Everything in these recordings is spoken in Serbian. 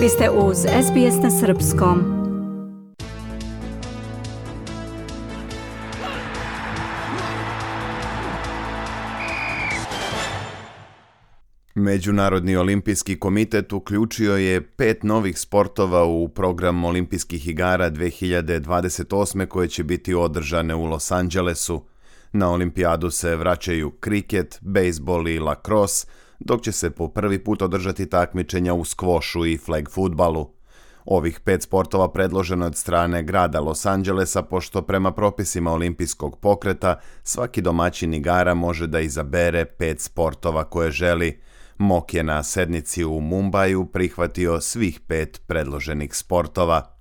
Vi ste uz SBS na Srpskom. Međunarodni olimpijski komitet uključio je pet novih sportova u program olimpijskih igara 2028. koje će biti održane u Los Angelesu. Na olimpijadu se vraćaju kriket, bejsbol i lacrosse, dok će se po prvi put održati takmičenja u skvošu i flag futbalu. Ovih pet sportova predloženo od strane grada Los Angelesa, pošto prema propisima olimpijskog pokreta svaki domaćin igara može da izabere pet sportova koje želi. Mok je na sednici u Mumbaju prihvatio svih pet predloženih sportova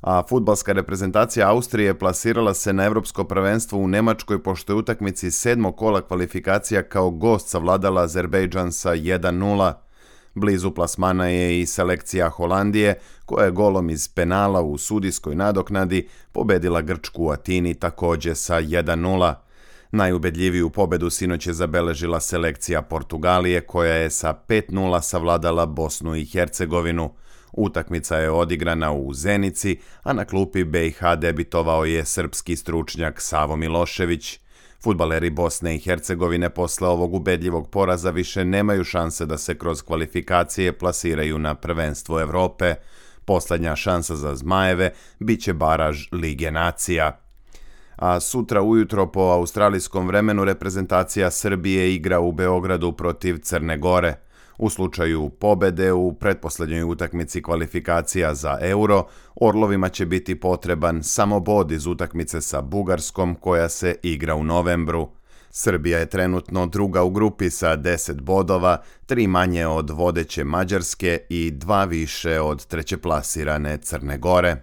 a futbalska reprezentacija Austrije plasirala se na evropsko prvenstvo u Nemačkoj pošto je utakmici sedmog kola kvalifikacija kao gost savladala Azerbejdžan sa 1-0. Blizu plasmana je i selekcija Holandije, koja je golom iz penala u sudijskoj nadoknadi pobedila Grčku u Atini takođe sa 1-0. Najubedljiviju pobedu sinoć je zabeležila selekcija Portugalije, koja je sa 5-0 savladala Bosnu i Hercegovinu. Utakmica je odigrana u Zenici, a na klupi BiH debitovao je srpski stručnjak Savo Milošević. Futbaleri Bosne i Hercegovine posle ovog ubedljivog poraza više nemaju šanse da se kroz kvalifikacije plasiraju na prvenstvo Evrope. Poslednja šansa za Zmajeve biće baraž Lige nacija. A sutra ujutro po australijskom vremenu reprezentacija Srbije igra u Beogradu protiv Crne Gore – U slučaju pobede u pretposlednjoj utakmici kvalifikacija za euro, Orlovima će biti potreban samo bod iz utakmice sa Bugarskom koja se igra u novembru. Srbija je trenutno druga u grupi sa 10 bodova, tri manje od vodeće Mađarske i dva više od trećeplasirane Crne Gore.